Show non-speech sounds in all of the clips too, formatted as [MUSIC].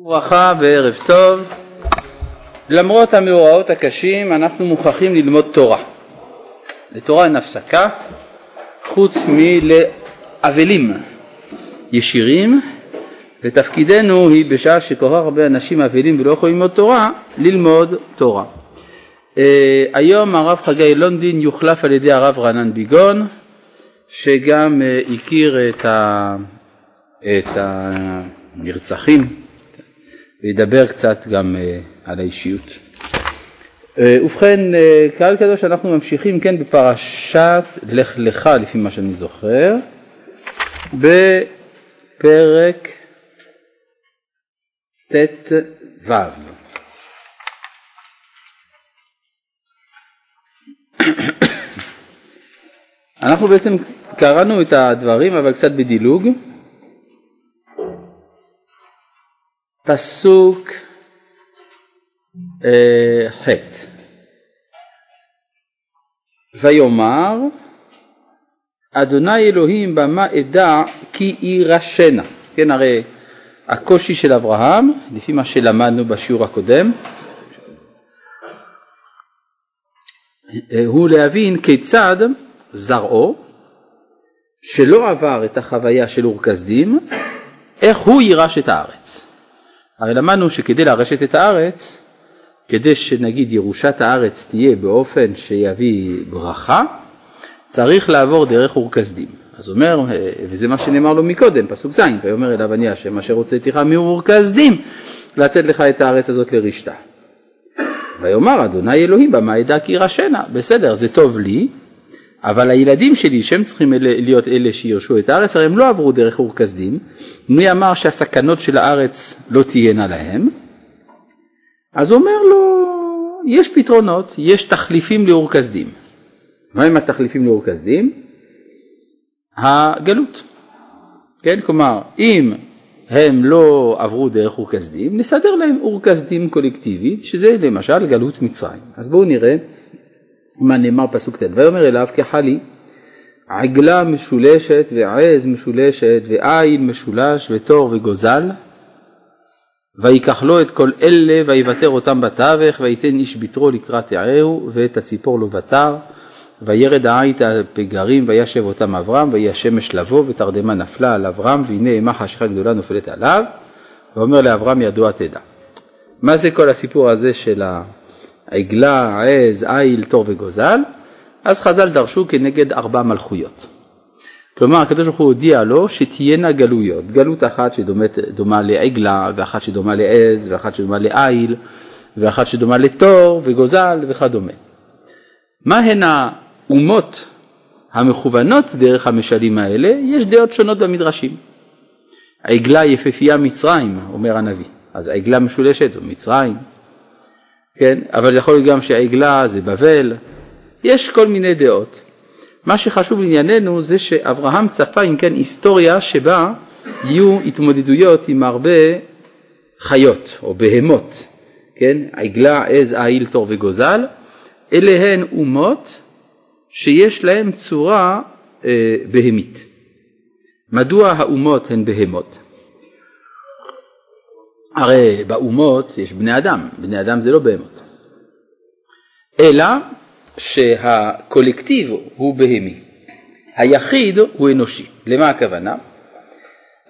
ברכה וערב טוב. למרות המאורעות הקשים אנחנו מוכרחים ללמוד תורה. לתורה אין הפסקה חוץ מלאבלים ישירים ותפקידנו היא בשעה שכל כך הרבה אנשים אבלים ולא יכולים ללמוד תורה, ללמוד תורה. Uh, היום הרב חגי לונדין יוחלף על ידי הרב רענן ביגון שגם uh, הכיר את, ה, את הנרצחים וידבר קצת גם uh, על האישיות. Uh, ובכן, uh, קהל קדוש אנחנו ממשיכים כן בפרשת לך לך לפי מה שאני זוכר בפרק ט"ו [COUGHS] אנחנו בעצם קראנו את הדברים אבל קצת בדילוג. פסוק אה, ח' ויאמר אדוני אלוהים במה אדע כי יירשנה כן הרי הקושי של אברהם לפי מה שלמדנו בשיעור הקודם הוא להבין כיצד זרעו שלא עבר את החוויה של אור כסדים איך הוא יירש את הארץ הרי למדנו שכדי לרשת את הארץ כדי שנגיד ירושת הארץ תהיה באופן שיביא ברכה צריך לעבור דרך אור כסדים אז אומר, וזה מה שנאמר לו מקודם, פסוק ז', ויאמר אליו אני השם אשר הוצאתיך מאור כסדים לתת לך את הארץ הזאת לרשתה. ויאמר אדוני אלוהים במה אדע כי ירשנה, בסדר זה טוב לי, אבל הילדים שלי שהם צריכים אלה, להיות אלה שירשו את הארץ, הרי הם לא עברו דרך אור כסדים, מי אמר שהסכנות של הארץ לא תהיינה להם? אז הוא אומר לו, יש פתרונות, יש תחליפים לאור כסדים. מהם התחליפים לאור כסדים? הגלות. כן, כלומר, אם הם לא עברו דרך אור כסדים, נסדר להם אור כסדים קולקטיבי, שזה למשל גלות מצרים. אז בואו נראה מה נאמר פסוק ט', ויאמר אליו כחלי עגלה משולשת ועז משולשת ועיל משולש ותור וגוזל ויקח לו את כל אלה ויוותר אותם בתווך וייתן איש ביתרו לקראת יעהו ואת הציפור לו בתר וירד העית הפגרים וישב אותם אברהם ויהי השמש לבוא ותרדמה נפלה על אברהם והנה אימה חשיכה גדולה נופלת עליו ואומר לאברהם ידוע תדע. מה זה כל הסיפור הזה של העגלה, העז, עיל, תור וגוזל? אז חז"ל דרשו כנגד ארבע מלכויות. כלומר הקדוש ברוך הוא הודיע לו שתהיינה גלויות, גלות אחת שדומה לעגלה ואחת שדומה לעז ואחת שדומה לעיל ואחת שדומה לתור וגוזל וכדומה. מה הן האומות המכוונות דרך המשלים האלה? יש דעות שונות במדרשים. העגלה יפהפייה מצרים, אומר הנביא, אז העגלה משולשת זו מצרים, כן? אבל יכול להיות גם שהעגלה זה בבל, יש כל מיני דעות. מה שחשוב לענייננו זה שאברהם צפה אם כן היסטוריה שבה יהיו התמודדויות עם הרבה חיות או בהמות, כן? עגלה, עז, עיל, תור וגוזל, אלה הן אומות שיש להן צורה אה, בהמית. מדוע האומות הן בהמות? הרי באומות יש בני אדם, בני אדם זה לא בהמות. אלא שהקולקטיב הוא בהמי, היחיד הוא אנושי. למה הכוונה?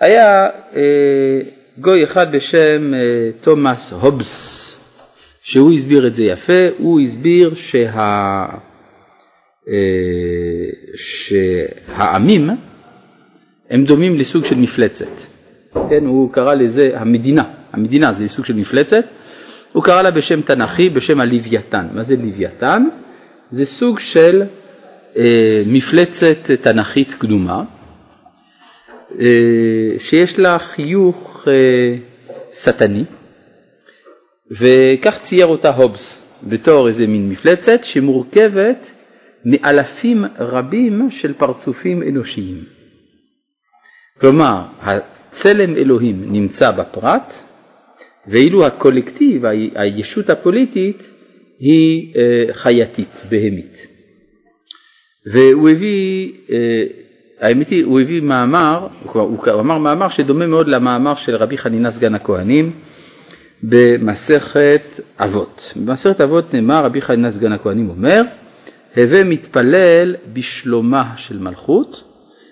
היה אה, גוי אחד בשם אה, תומאס הובס, שהוא הסביר את זה יפה, הוא הסביר שה... אה, שהעמים הם דומים לסוג של מפלצת, כן, הוא קרא לזה המדינה, המדינה זה סוג של מפלצת, הוא קרא לה בשם תנ"כי, בשם הלוויתן. מה זה לוויתן? זה סוג של אה, מפלצת תנ"כית קדומה, אה, שיש לה חיוך אה, שטני, וכך צייר אותה הובס בתור איזה מין מפלצת שמורכבת מאלפים רבים של פרצופים אנושיים. כלומר, הצלם אלוהים נמצא בפרט, ואילו הקולקטיב, הישות הפוליטית, היא אה, חייתית, בהמית. והוא הביא, אה, האמת היא, הוא הביא מאמר, הוא אמר מאמר שדומה מאוד למאמר של רבי חנינה סגן הכהנים, במסכת אבות. במסכת אבות נאמר, רבי חנינא סגן הכהנים אומר, הווה מתפלל בשלומה של מלכות,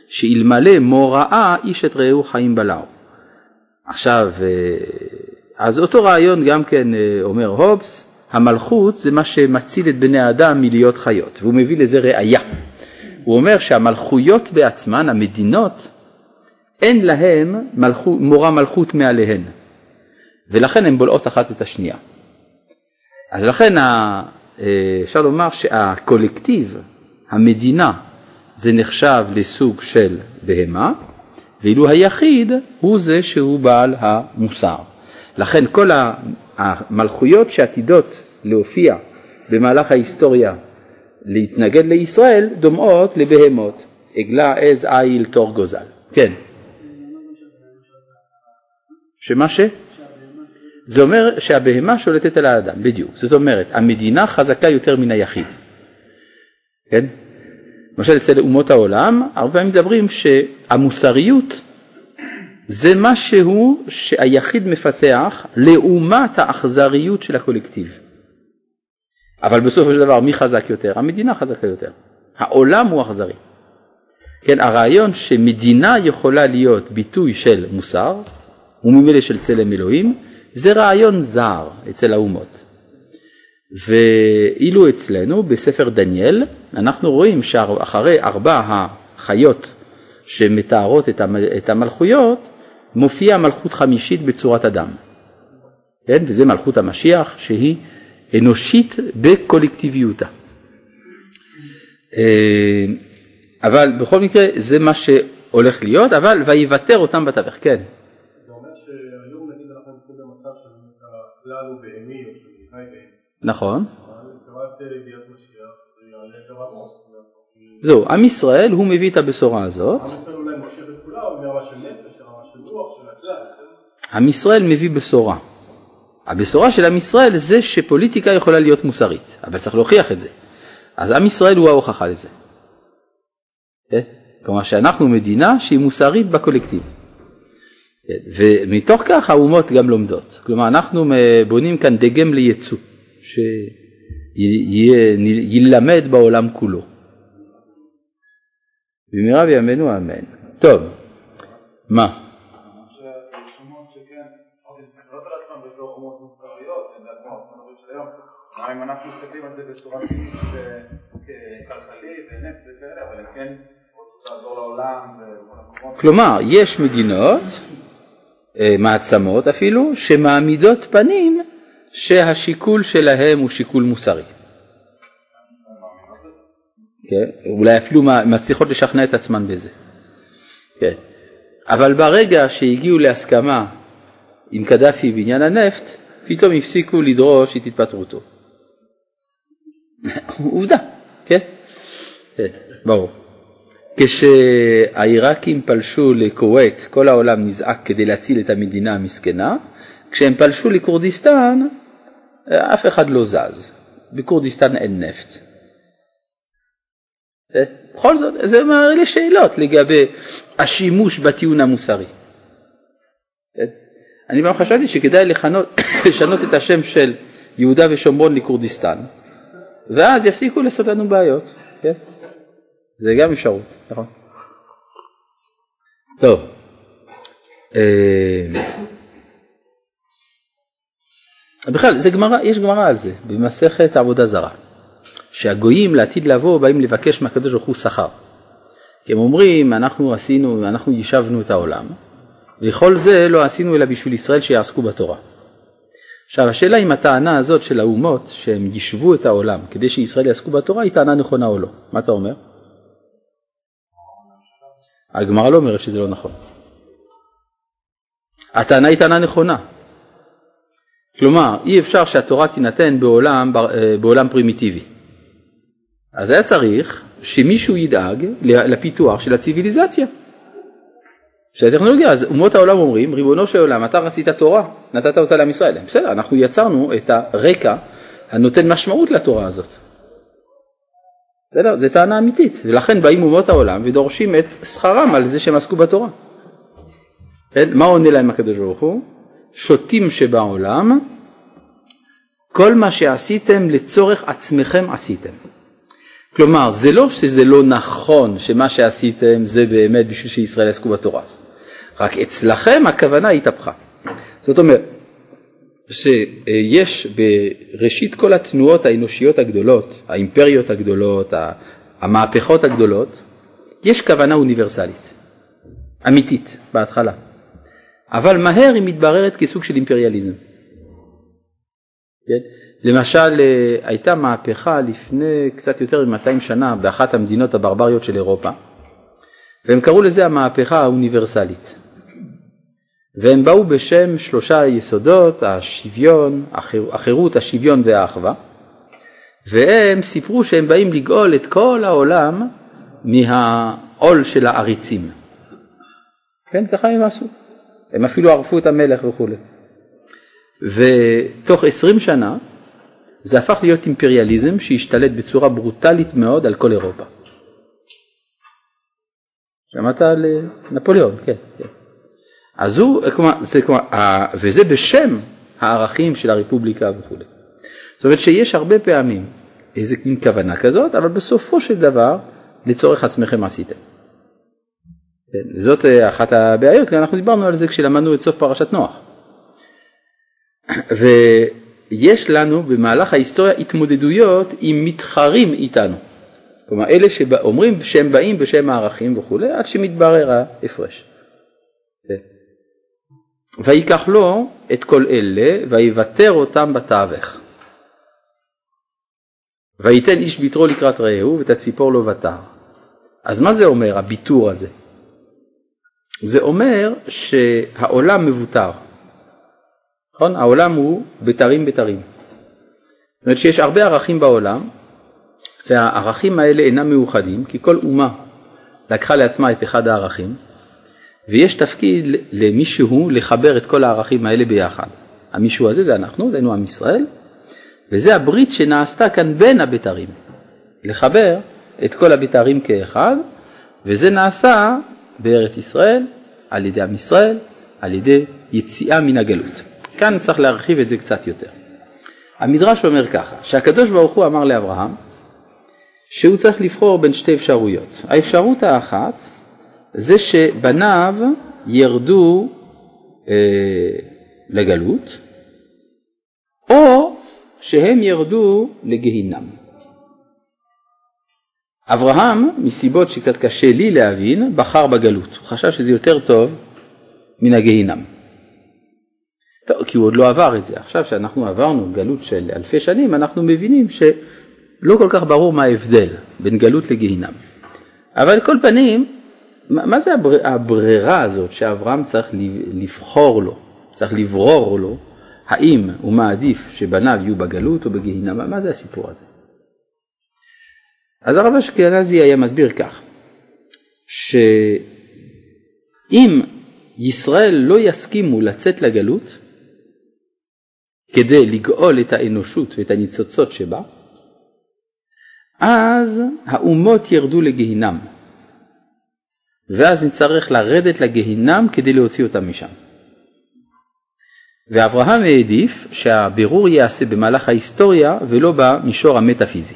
שאלמלא מוראה איש את רעהו חיים בלעו. עכשיו, אה, אז אותו רעיון גם כן אה, אומר הובס, המלכות זה מה שמציל את בני האדם מלהיות חיות, והוא מביא לזה ראייה. הוא אומר שהמלכויות בעצמן, המדינות, אין מלכות, מורה מלכות מעליהן, ולכן הן בולעות אחת את השנייה. אז לכן אה, אפשר לומר שהקולקטיב, המדינה, זה נחשב לסוג של בהמה, ואילו היחיד הוא זה שהוא בעל המוסר. לכן כל המלכויות שעתידות להופיע במהלך ההיסטוריה להתנגד לישראל דומעות לבהמות, עגלה, עז, עיל, תור, גוזל. כן. שמה ש? זה אומר שהבהמה שולטת על האדם, בדיוק. זאת אומרת, המדינה חזקה יותר מן היחיד. כן? למשל אצל אומות העולם, הרבה פעמים מדברים שהמוסריות זה משהו שהיחיד מפתח לעומת האכזריות של הקולקטיב. אבל בסופו של דבר מי חזק יותר? המדינה חזקה יותר. העולם הוא אכזרי. כן, הרעיון שמדינה יכולה להיות ביטוי של מוסר, וממילא של צלם אלוהים, זה רעיון זר אצל האומות. ואילו אצלנו בספר דניאל אנחנו רואים שאחרי ארבע החיות שמתארות את המלכויות מופיעה מלכות חמישית בצורת אדם. כן? וזה מלכות המשיח שהיא אנושית בקולקטיביותה. אה, אבל בכל מקרה זה מה שהולך להיות, אבל ויוותר אותם בתווך, כן. זה אומר שהיום נגיד אנחנו נמצאים במצב שהכלל הוא בהמי או של בהמי. נכון. זהו, עם ישראל הוא מביא את הבשורה הזאת. עם ישראל מביא בשורה. הבשורה של עם ישראל זה שפוליטיקה יכולה להיות מוסרית, אבל צריך להוכיח את זה. אז עם ישראל הוא ההוכחה לזה. כן? כלומר שאנחנו מדינה שהיא מוסרית בקולקטיב. כן? ומתוך כך האומות גם לומדות. כלומר אנחנו בונים כאן דגם לייצוא. שילמד בעולם כולו. במהרה בימינו אמן. טוב, מה? אם אנחנו מסתכלים על זה בצורה ציבורית כלכלי ונפט וכאלה, אבל הם כן רוצות לעזור לעולם כלומר, יש מדינות, אה, מעצמות אפילו, שמעמידות פנים שהשיקול שלהם הוא שיקול מוסרי. כן? אולי אפילו מצליחות לשכנע את עצמן בזה. כן. אבל ברגע שהגיעו להסכמה עם קדאפי בעניין הנפט, פתאום הפסיקו לדרוש את התפטרותו. עובדה, כן? כן, ברור. כשהעיראקים פלשו לכווית, כל העולם נזעק כדי להציל את המדינה המסכנה, כשהם פלשו לכורדיסטן, אף אחד לא זז. בכורדיסטן אין נפט. אה, בכל זאת, זה מעלה לי שאלות לגבי השימוש בטיעון המוסרי. אני פעם חשבתי שכדאי לכנות, [COUGHS] לשנות את השם של יהודה ושומרון לכורדיסטן, ואז יפסיקו לעשות לנו בעיות. כן? זה גם אפשרות, נכון? טוב. אה, בכלל, זה גמרא, יש גמרא על זה, במסכת עבודה זרה, שהגויים לעתיד לבוא באים לבקש מהקדוש ברוך הוא שכר. כי הם אומרים, אנחנו עשינו, אנחנו יישבנו את העולם, וכל זה לא עשינו אלא בשביל ישראל שיעסקו בתורה. עכשיו השאלה אם הטענה הזאת של האומות שהם יישבו את העולם כדי שישראל יעסקו בתורה היא טענה נכונה או לא. מה אתה אומר? הגמרא לא אומרת שזה לא נכון. הטענה היא טענה נכונה. כלומר, אי אפשר שהתורה תינתן בעולם, אה, בעולם פרימיטיבי. אז היה צריך שמישהו ידאג לפיתוח של הציוויליזציה. של הטכנולוגיה, אז אומות העולם אומרים, ריבונו של עולם, אתה רצית תורה, נתת אותה לעם ישראל. בסדר, אנחנו יצרנו את הרקע הנותן משמעות לתורה הזאת. בסדר, זו טענה אמיתית, ולכן באים אומות העולם ודורשים את שכרם על זה שהם עסקו בתורה. כן? מה עונה להם הקדוש ברוך הוא? שוטים שבעולם, כל מה שעשיתם לצורך עצמכם עשיתם. כלומר, זה לא שזה לא נכון שמה שעשיתם זה באמת בשביל שישראל יעסקו בתורה, רק אצלכם הכוונה התהפכה. זאת אומרת, שיש בראשית כל התנועות האנושיות הגדולות, האימפריות הגדולות, המהפכות הגדולות, יש כוונה אוניברסלית, אמיתית, בהתחלה. אבל מהר היא מתבררת כסוג של אימפריאליזם. כן? למשל, אה, הייתה מהפכה לפני קצת יותר מ-200 שנה באחת המדינות הברבריות של אירופה, והם קראו לזה המהפכה האוניברסלית. והם באו בשם שלושה יסודות, השוויון, החירות, השוויון והאחווה, והם סיפרו שהם באים לגאול את כל העולם מהעול של העריצים. כן, ככה הם עשו. הם אפילו ערפו את המלך וכולי. ותוך עשרים שנה זה הפך להיות אימפריאליזם שהשתלט בצורה ברוטלית מאוד על כל אירופה. שמעת על אה, נפוליאון, כן, כן. אז הוא, כלומר, זה, כלומר, וזה בשם הערכים של הרפובליקה וכו'. זאת אומרת שיש הרבה פעמים איזה מין כוונה כזאת, אבל בסופו של דבר לצורך עצמכם עשיתם. כן, זאת אה, אחת הבעיות, כי אנחנו דיברנו על זה כשלמדנו את סוף פרשת נוח. [COUGHS] ויש לנו במהלך ההיסטוריה התמודדויות עם מתחרים איתנו. כלומר אלה שאומרים שהם באים בשם הערכים וכולי, עד שמתברר ההפרש. ויקח לו את כל אלה ויוותר אותם בתווך. וייתן איש ביתרו לקראת רעהו ואת הציפור לא ותר. אז מה זה אומר הביתור הזה? זה אומר שהעולם מבוטר. נכון? העולם הוא בתרים בתרים. זאת אומרת שיש הרבה ערכים בעולם והערכים האלה אינם מאוחדים כי כל אומה לקחה לעצמה את אחד הערכים ויש תפקיד למישהו לחבר את כל הערכים האלה ביחד. המישהו הזה זה אנחנו, דהיינו עם ישראל, וזה הברית שנעשתה כאן בין הבתרים. לחבר את כל הבתרים כאחד, וזה נעשה בארץ ישראל, על ידי עם ישראל, על ידי יציאה מן הגלות. כאן צריך להרחיב את זה קצת יותר. המדרש אומר ככה, שהקדוש ברוך הוא אמר לאברהם שהוא צריך לבחור בין שתי אפשרויות. האפשרות האחת זה שבניו ירדו אה, לגלות, או שהם ירדו לגיהינם. אברהם, מסיבות שקצת קשה לי להבין, בחר בגלות. הוא חשב שזה יותר טוב מן הגיהינם. טוב, כי הוא עוד לא עבר את זה. עכשיו שאנחנו עברנו גלות של אלפי שנים, אנחנו מבינים שלא כל כך ברור מה ההבדל בין גלות לגיהינם. אבל כל פנים, מה זה הבר... הברירה הזאת שאברהם צריך לבחור לו, צריך לברור לו, האם הוא מעדיף שבניו יהיו בגלות או בגיהינם, מה זה הסיפור הזה? אז הרב אשכנזי היה מסביר כך, שאם ישראל לא יסכימו לצאת לגלות כדי לגאול את האנושות ואת הניצוצות שבה, אז האומות ירדו לגיהינם. ואז נצטרך לרדת לגיהינם כדי להוציא אותם משם. ואברהם העדיף שהבירור ייעשה במהלך ההיסטוריה ולא במישור המטאפיזי.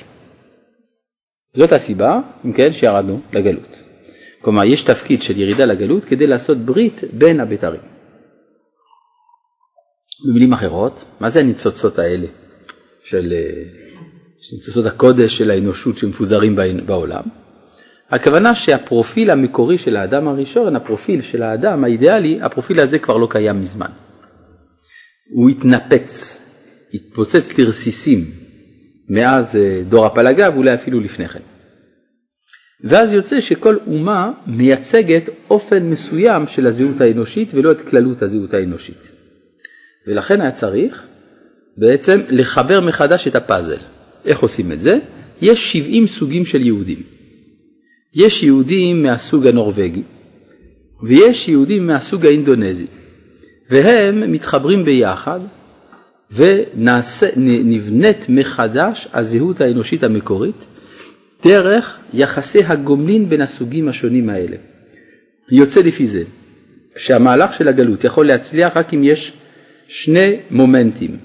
זאת הסיבה, אם כן, שירדנו לגלות. כלומר, יש תפקיד של ירידה לגלות כדי לעשות ברית בין הבתרים. במילים אחרות, מה זה הניצוצות האלה של אה, ניצוצות הקודש של האנושות שמפוזרים בעולם? הכוונה שהפרופיל המקורי של האדם הראשון, הפרופיל של האדם האידיאלי, הפרופיל הזה כבר לא קיים מזמן. הוא התנפץ, התפוצץ לרסיסים מאז אה, דור הפלגה ואולי אפילו לפני כן. ואז יוצא שכל אומה מייצגת אופן מסוים של הזהות האנושית ולא את כללות הזהות האנושית. ולכן היה צריך בעצם לחבר מחדש את הפאזל. איך עושים את זה? יש 70 סוגים של יהודים. יש יהודים מהסוג הנורבגי ויש יהודים מהסוג האינדונזי והם מתחברים ביחד ונבנית מחדש הזהות האנושית המקורית דרך יחסי הגומלין בין הסוגים השונים האלה. יוצא לפי זה שהמהלך של הגלות יכול להצליח רק אם יש שני מומנטים.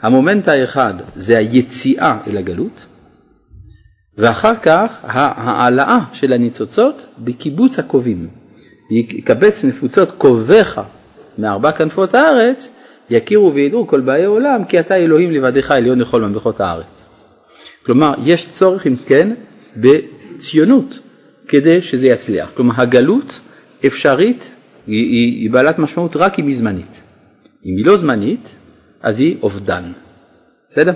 המומנט האחד זה היציאה אל הגלות, ואחר כך ההעלאה של הניצוצות בקיבוץ הקובעים. יקבץ נפוצות קובעך מארבע כנפות הארץ, יכירו וידעו כל באי עולם, כי אתה אלוהים לבדך עליון לכל ממלכות הארץ. כלומר, יש צורך אם כן בציונות כדי שזה יצליח. כלומר, הגלות אפשרית, היא, היא, היא בעלת משמעות רק אם היא זמנית. אם היא לא זמנית, אז היא אובדן. בסדר?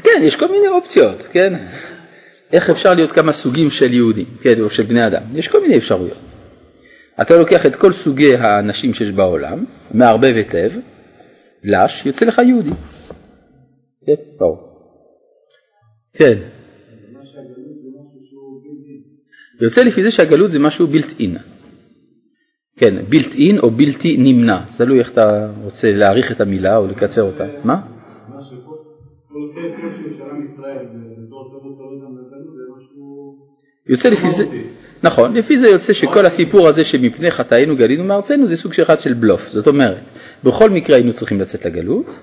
כן, יש כל מיני אופציות, כן? איך אפשר להיות כמה סוגים של יהודים, כן, או של בני אדם, יש כל מיני אפשרויות. אתה לוקח את כל סוגי האנשים שיש בעולם, מערבב היטב, לש, יוצא לך יהודי. כן, ברור. כן. יוצא לפי זה שהגלות זה משהו בילט אין. כן, בילט אין או בלתי נמנע, תלוי איך אתה רוצה להעריך את המילה או לקצר אותה. מה? יוצא לפי זה, נכון, לפי זה יוצא שכל הסיפור הזה שמפני חטאינו גלינו מארצנו זה סוג אחד של בלוף, זאת אומרת, בכל מקרה היינו צריכים לצאת לגלות,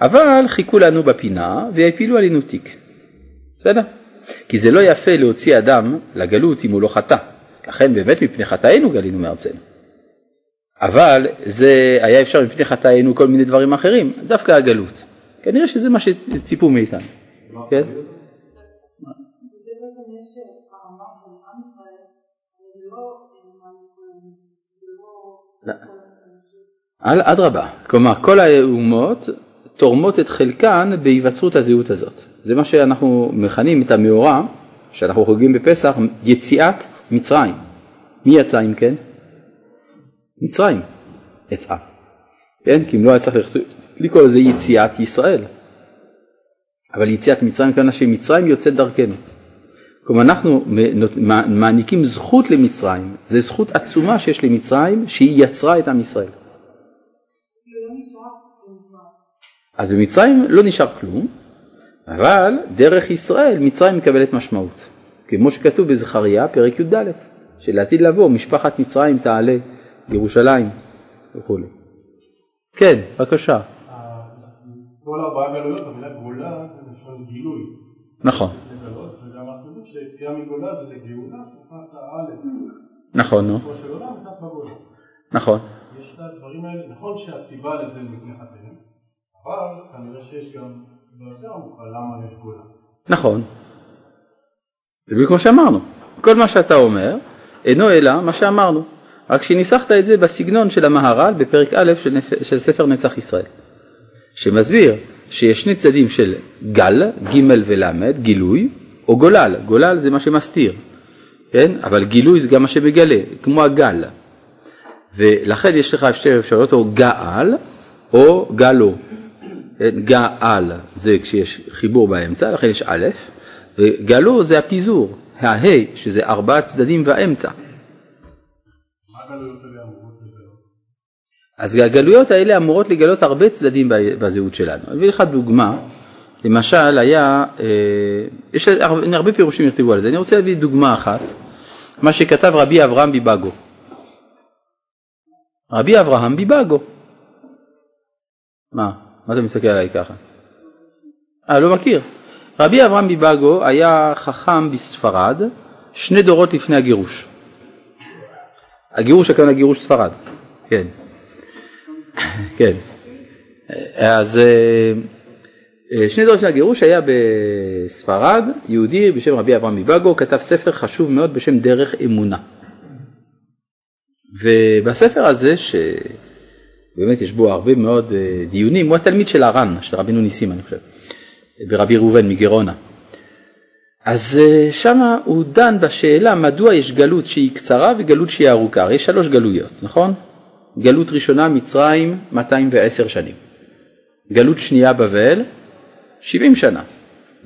אבל חיכו לנו בפינה והפילו עלינו תיק, בסדר? כי זה לא יפה להוציא אדם לגלות אם הוא לא חטא, לכן באמת מפני חטאינו גלינו מארצנו. אבל זה היה אפשר מפני חטאינו כל מיני דברים אחרים, דווקא הגלות. כנראה שזה מה שציפו מאיתנו. כן? אדרבה, כלומר כל האומות תורמות את חלקן בהיווצרות הזהות הזאת. זה מה שאנחנו מכנים את המאורע, שאנחנו חוגגים בפסח, יציאת מצרים. מי יצא אם כן? מצרים יצאה. כן? כי אם לא היה צריך לקרוא לזה יציאת ישראל. אבל יציאת מצרים כמובן שמצרים יוצאת דרכנו. כלומר אנחנו מעניקים זכות למצרים, זו זכות עצומה שיש למצרים שהיא יצרה את עם ישראל. אז במצרים לא נשאר כלום, אבל דרך ישראל מצרים מקבלת משמעות. כמו שכתוב בזכריה פרק י"ד, שלעתיד לבוא משפחת מצרים תעלה לירושלים וכו'. כן, בבקשה. כל ארבעה גלויות, המילה גולה זה לשון גילוי. נכון. נכון, נו. נכון. יש את הדברים האלה, נכון שהסיבה לזה חטאים, אבל כנראה שיש גם סיבה יותר עמוקה למה יש גולה. נכון. זה בדיוק כמו שאמרנו. כל מה שאתה אומר אינו אלא מה שאמרנו. רק שניסחת את זה בסגנון של המהר"ל בפרק א' של, נפ... של ספר נצח ישראל. שמסביר שיש שני צדדים של גל, ג' ול', גילוי, או גולל, גולל זה מה שמסתיר, כן? אבל גילוי זה גם מה שמגלה, כמו הגל. ולכן יש לך שתי אפשרויות, או גאל או גלו. כן? גאל זה כשיש חיבור באמצע, לכן יש א', וגלו זה הפיזור, הה' שזה ארבעה צדדים והאמצע. אז הגלויות האלה אמורות לגלות הרבה צדדים בזהות שלנו. אני אביא לך דוגמה, למשל היה, אה, יש הרבה, פירושים יכתבו על זה, אני רוצה להביא דוגמה אחת, מה שכתב רבי אברהם ביבגו. רבי אברהם ביבגו. מה? מה אתה מסתכל עליי ככה? אה, לא מכיר. רבי אברהם ביבגו היה חכם בספרד שני דורות לפני הגירוש. הגירוש הכוונה גירוש ספרד, כן. כן. אז אה, אה, שני דורות של הגירוש היה בספרד, יהודי בשם רבי אברהם מבגו, כתב ספר חשוב מאוד בשם דרך אמונה. ובספר הזה, שבאמת יש בו הרבה מאוד אה, דיונים, הוא התלמיד של הר"ן, של רבינו ניסים אני חושב, ברבי ראובן מגרונה. אז שם הוא דן בשאלה מדוע יש גלות שהיא קצרה וגלות שהיא ארוכה, יש שלוש גלויות, נכון? גלות ראשונה מצרים 210 שנים, גלות שנייה בבל 70 שנה,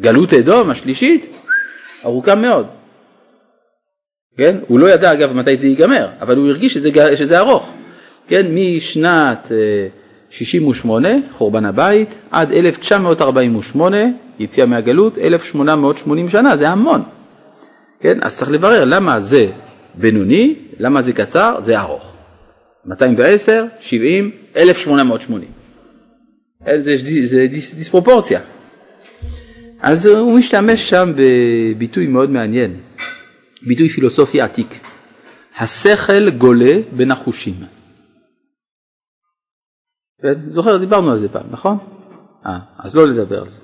גלות אדום השלישית ארוכה מאוד. כן? הוא לא ידע אגב מתי זה ייגמר, אבל הוא הרגיש שזה, שזה ארוך. כן? משנת 68 חורבן הבית עד 1948 יציאה מהגלות 1880 שנה זה המון. כן אז צריך לברר למה זה בינוני למה זה קצר זה ארוך. 210 70 1880. זה, זה דיס, דיספרופורציה. אז הוא משתמש שם בביטוי מאוד מעניין, ביטוי פילוסופי עתיק. השכל גולה בין החושים. כן? זוכר, דיברנו על זה פעם, נכון? אה, אז לא לדבר על זה.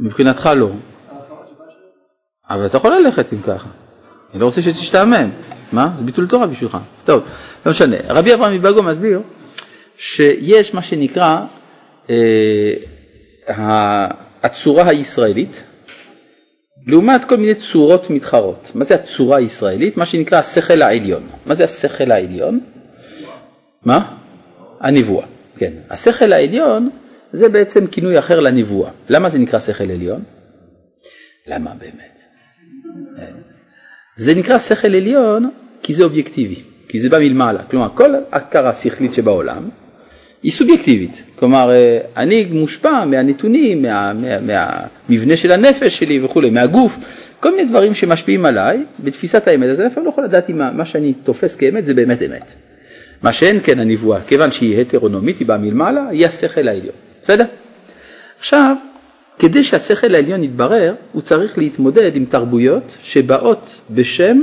מבחינתך לא. אבל אתה יכול ללכת אם ככה. אני לא רוצה שתשתעמם. מה? זה ביטול תורה בשבילך. טוב, לא משנה. רבי אברהם מבגו מסביר שיש מה שנקרא אה, הצורה הישראלית לעומת כל מיני צורות מתחרות. מה זה הצורה הישראלית? מה שנקרא השכל העליון. מה זה השכל העליון? מה? הנבואה, כן. השכל העליון זה בעצם כינוי אחר לנבואה. למה זה נקרא שכל עליון? למה באמת? זה נקרא שכל עליון כי זה אובייקטיבי, כי זה בא מלמעלה. כלומר, כל הכרה שכלית שבעולם היא סובייקטיבית. כלומר, אה, אני מושפע מהנתונים, מה, מה, מהמבנה של הנפש שלי וכולי, מהגוף, כל מיני דברים שמשפיעים עליי בתפיסת האמת, אז אני אפילו לא יכול לדעת אם מה שאני תופס כאמת זה באמת אמת. מה שאין כן הנבואה, כיוון שהיא הטרונומית, היא באה מלמעלה, היא השכל העליון. בסדר? עכשיו, כדי שהשכל העליון יתברר, הוא צריך להתמודד עם תרבויות שבאות בשם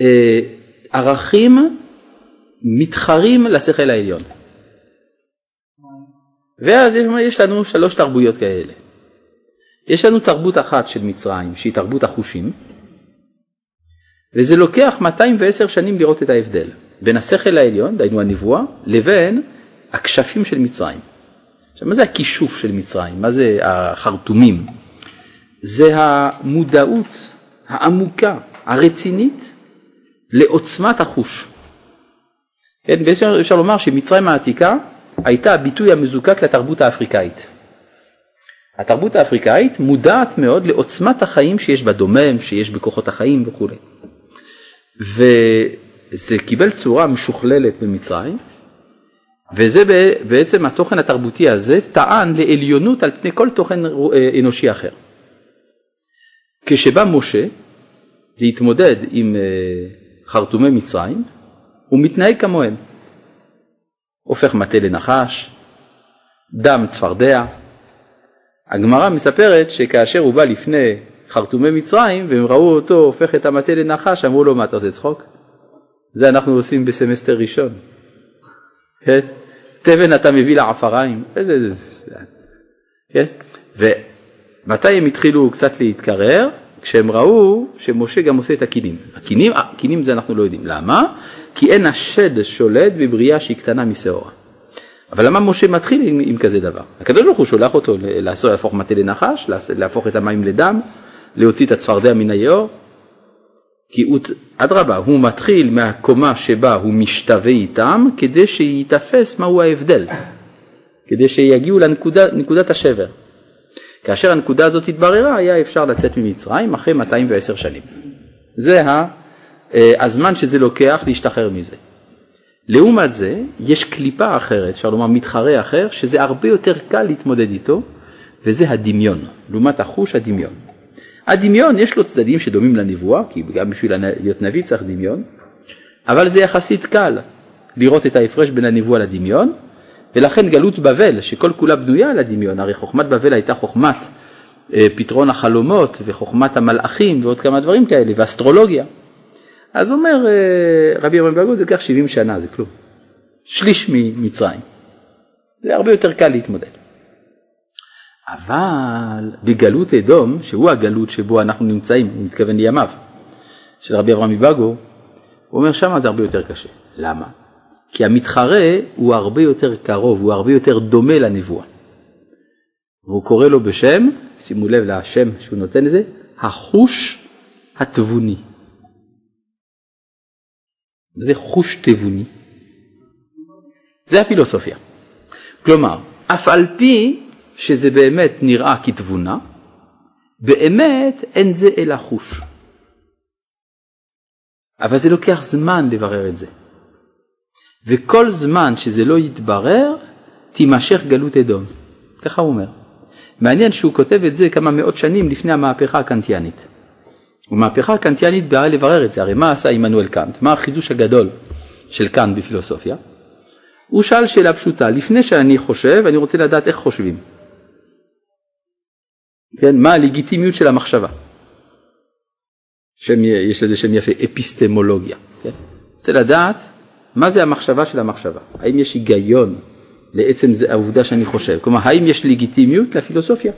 אה, ערכים מתחרים לשכל העליון. ואז יש לנו שלוש תרבויות כאלה. יש לנו תרבות אחת של מצרים שהיא תרבות החושים וזה לוקח 210 שנים לראות את ההבדל בין השכל העליון, דהיינו הנבואה, לבין הכשפים של מצרים. עכשיו מה זה הכישוף של מצרים? מה זה החרטומים? זה המודעות העמוקה, הרצינית, לעוצמת החוש. כן, בעצם אפשר לומר שמצרים העתיקה הייתה הביטוי המזוקק לתרבות האפריקאית. התרבות האפריקאית מודעת מאוד לעוצמת החיים שיש בדומם, שיש בכוחות החיים וכו'. וזה קיבל צורה משוכללת במצרים, וזה בעצם התוכן התרבותי הזה טען לעליונות על פני כל תוכן אה, אנושי אחר. כשבא משה להתמודד עם אה, חרטומי מצרים, הוא מתנהג כמוהם. הופך מטה לנחש, דם צפרדע. הגמרא מספרת שכאשר הוא בא לפני חרטומי מצרים והם ראו אותו הופך את המטה לנחש, אמרו לו מה אתה עושה צחוק? זה אנחנו עושים בסמסטר ראשון. כן? תבן אתה מביא לעפריים, איזה... כן? ומתי הם התחילו קצת להתקרר? כשהם ראו שמשה גם עושה את הקינים. הקינים, הקינים זה אנחנו לא יודעים. למה? כי אין השד שולט בבריאה שהיא קטנה משעורה. אבל למה משה מתחיל עם, עם כזה דבר? הקדוש ברוך הוא שולח אותו לעשות, להפוך מטה לנחש, להפוך את המים לדם, להוציא את הצפרדע מן היאור, כי אדרבה, הוא מתחיל מהקומה שבה הוא משתווה איתם כדי שייתפס מהו ההבדל, כדי שיגיעו לנקודת השבר. כאשר הנקודה הזאת התבררה היה אפשר לצאת ממצרים אחרי 210 שנים. זה אה, הזמן שזה לוקח להשתחרר מזה. לעומת זה יש קליפה אחרת, אפשר לומר מתחרה אחר, שזה הרבה יותר קל להתמודד איתו, וזה הדמיון, לעומת החוש הדמיון. הדמיון יש לו צדדים שדומים לנבואה, כי גם בשביל להיות נביא צריך דמיון, אבל זה יחסית קל לראות את ההפרש בין הנבואה לדמיון, ולכן גלות בבל, שכל כולה בנויה על הדמיון, הרי חוכמת בבל הייתה חוכמת אה, פתרון החלומות וחוכמת המלאכים ועוד כמה דברים כאלה, ואסטרולוגיה. אז אומר אה, רבי אברהם בגוד, זה ייקח 70 שנה, זה כלום. שליש ממצרים. זה הרבה יותר קל להתמודד. אבל בגלות אדום, שהוא הגלות שבו אנחנו נמצאים, הוא מתכוון לימיו, של רבי אברהם מבגו, הוא אומר שמה זה הרבה יותר קשה. למה? כי המתחרה הוא הרבה יותר קרוב, הוא הרבה יותר דומה לנבואה. והוא קורא לו בשם, שימו לב לשם שהוא נותן לזה, החוש התבוני. זה חוש תבוני. זה הפילוסופיה. כלומר, אף על פי שזה באמת נראה כתבונה, באמת אין זה אלא חוש. אבל זה לוקח זמן לברר את זה. וכל זמן שזה לא יתברר, תימשך גלות אדום. ככה הוא אומר. מעניין שהוא כותב את זה כמה מאות שנים לפני המהפכה הקנטיאנית. המהפכה הקנטיאנית באה לברר את זה, הרי מה עשה עמנואל קאנט? מה החידוש הגדול של קאנט בפילוסופיה? הוא שאל שאלה פשוטה, לפני שאני חושב, אני רוצה לדעת איך חושבים. כן, מה הלגיטימיות של המחשבה? שם, יש לזה שם יפה, אפיסטמולוגיה. כן? רוצה לדעת מה זה המחשבה של המחשבה, האם יש היגיון לעצם זה, העובדה שאני חושב, כלומר האם יש לגיטימיות לפילוסופיה.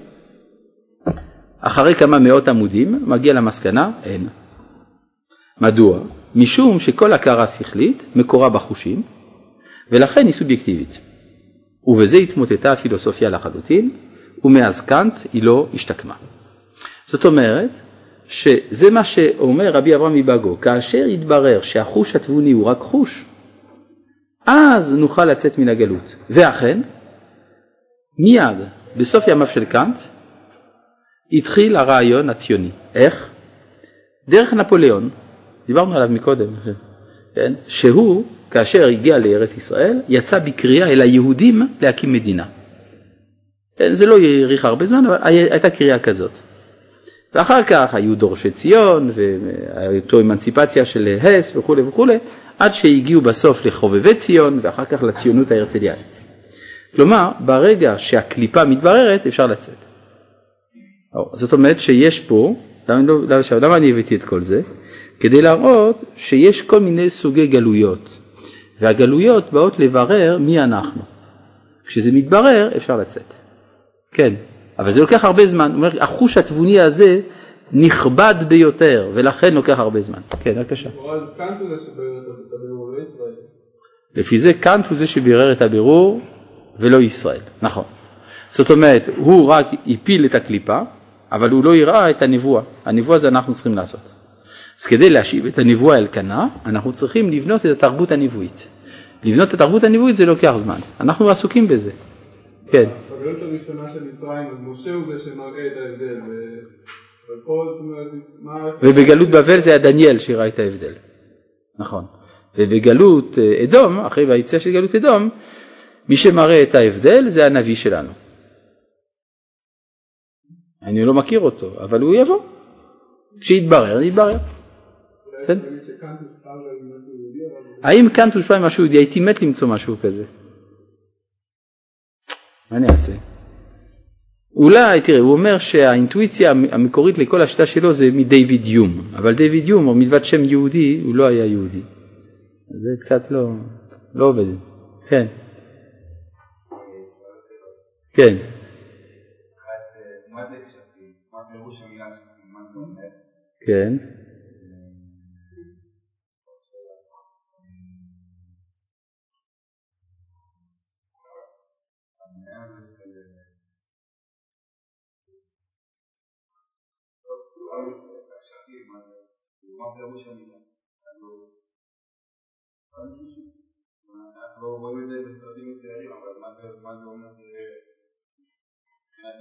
אחרי כמה מאות עמודים מגיע למסקנה, אין. מדוע? משום שכל הכרה שכלית מקורה בחושים ולכן היא סובייקטיבית. ובזה התמוטטה הפילוסופיה לחלוטין ומאז קאנט היא לא השתקמה. זאת אומרת שזה מה שאומר רבי אברהם מבגו, כאשר יתברר שהחוש התבוני הוא רק חוש, אז נוכל לצאת מן הגלות. ואכן, מיד בסוף ימיו של קאנט התחיל הרעיון הציוני. איך? דרך נפוליאון, דיברנו עליו מקודם, כן? שהוא, כאשר הגיע לארץ ישראל, יצא בקריאה אל היהודים להקים מדינה. זה לא האריך הרבה זמן, אבל הייתה קריאה כזאת. ואחר כך היו דורשי ציון, והייתה אמנציפציה של הס וכולי וכולי, עד שהגיעו בסוף לחובבי ציון ואחר כך לציונות ההרצליאנית. כלומר, ברגע שהקליפה מתבררת אפשר לצאת. זאת אומרת שיש פה, למה, לא, למה, למה אני הבאתי את כל זה? כדי להראות שיש כל מיני סוגי גלויות, והגלויות באות לברר מי אנחנו. כשזה מתברר אפשר לצאת. כן, אבל זה לוקח הרבה זמן, אומר, החוש התבוני הזה נכבד ביותר, ולכן לוקח הרבה זמן. כן, בבקשה. לפי זה קאנט הוא זה שבירר את הבירור ולא ישראל, נכון. זאת אומרת, הוא רק הפיל את הקליפה, אבל הוא לא הראה את הנבואה. הנבואה זה אנחנו צריכים לעשות. אז כדי להשיב את הנבואה אל כנה, אנחנו צריכים לבנות את התרבות הנבואית. לבנות את התרבות הנבואית זה לוקח זמן, אנחנו עסוקים בזה. כן. בגלות הראשונה של מצרים, אז משה הוא זה שמראה את ההבדל. ובגלות בבל זה היה דניאל שראה את ההבדל, נכון. ובגלות אה, אדום, אחרי היציאה של גלות אדום, מי שמראה את ההבדל זה הנביא שלנו. אני לא מכיר אותו, אבל הוא יבוא. כשיתברר, יתברר. בסדר? האם קאנט הושפע ממשהו יהודי? הייתי מת למצוא משהו כזה. מה אני אעשה? אולי, תראה, הוא אומר שהאינטואיציה המקורית לכל השיטה שלו זה מדייוויד יום, אבל דיוויד יום, או מלבד שם יהודי, הוא לא היה יהודי. זה קצת לא, לא עובד. כן. כן. כן. מה פירוש המילה? אנחנו רואים את זה בסרטים מצוירים, אבל מה זה אומר מבחינת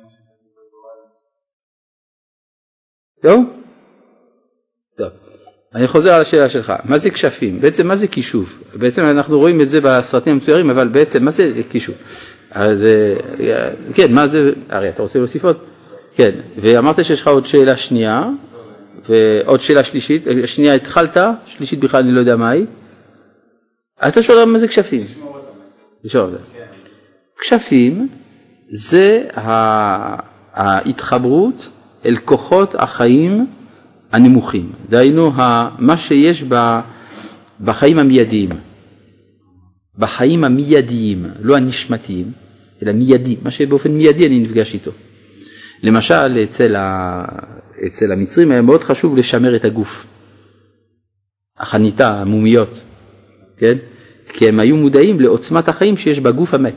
מה שכתוב בתורה? טוב? טוב. אני חוזר על השאלה שלך, מה זה כשפים? בעצם מה זה כישוף? בעצם אנחנו רואים את זה בסרטים המצוירים, אבל בעצם מה זה כישוף? אז כן, מה זה, הרי אתה רוצה להוסיף עוד? כן, ואמרת שיש לך עוד שאלה שנייה, ועוד שאלה שלישית, שנייה התחלת, שלישית בכלל אני לא יודע מה היא. אז אתה שואל מה זה כשפים? כשפים זה ההתחברות אל כוחות החיים הנמוכים, דהיינו מה שיש בחיים המיידיים, בחיים המיידיים, לא הנשמתיים, אלא מיידי, מה שבאופן מיידי אני נפגש איתו. למשל אצל, ה... אצל המצרים היה מאוד חשוב לשמר את הגוף, החניתה, המומיות, כן? כי הם היו מודעים לעוצמת החיים שיש בגוף המת.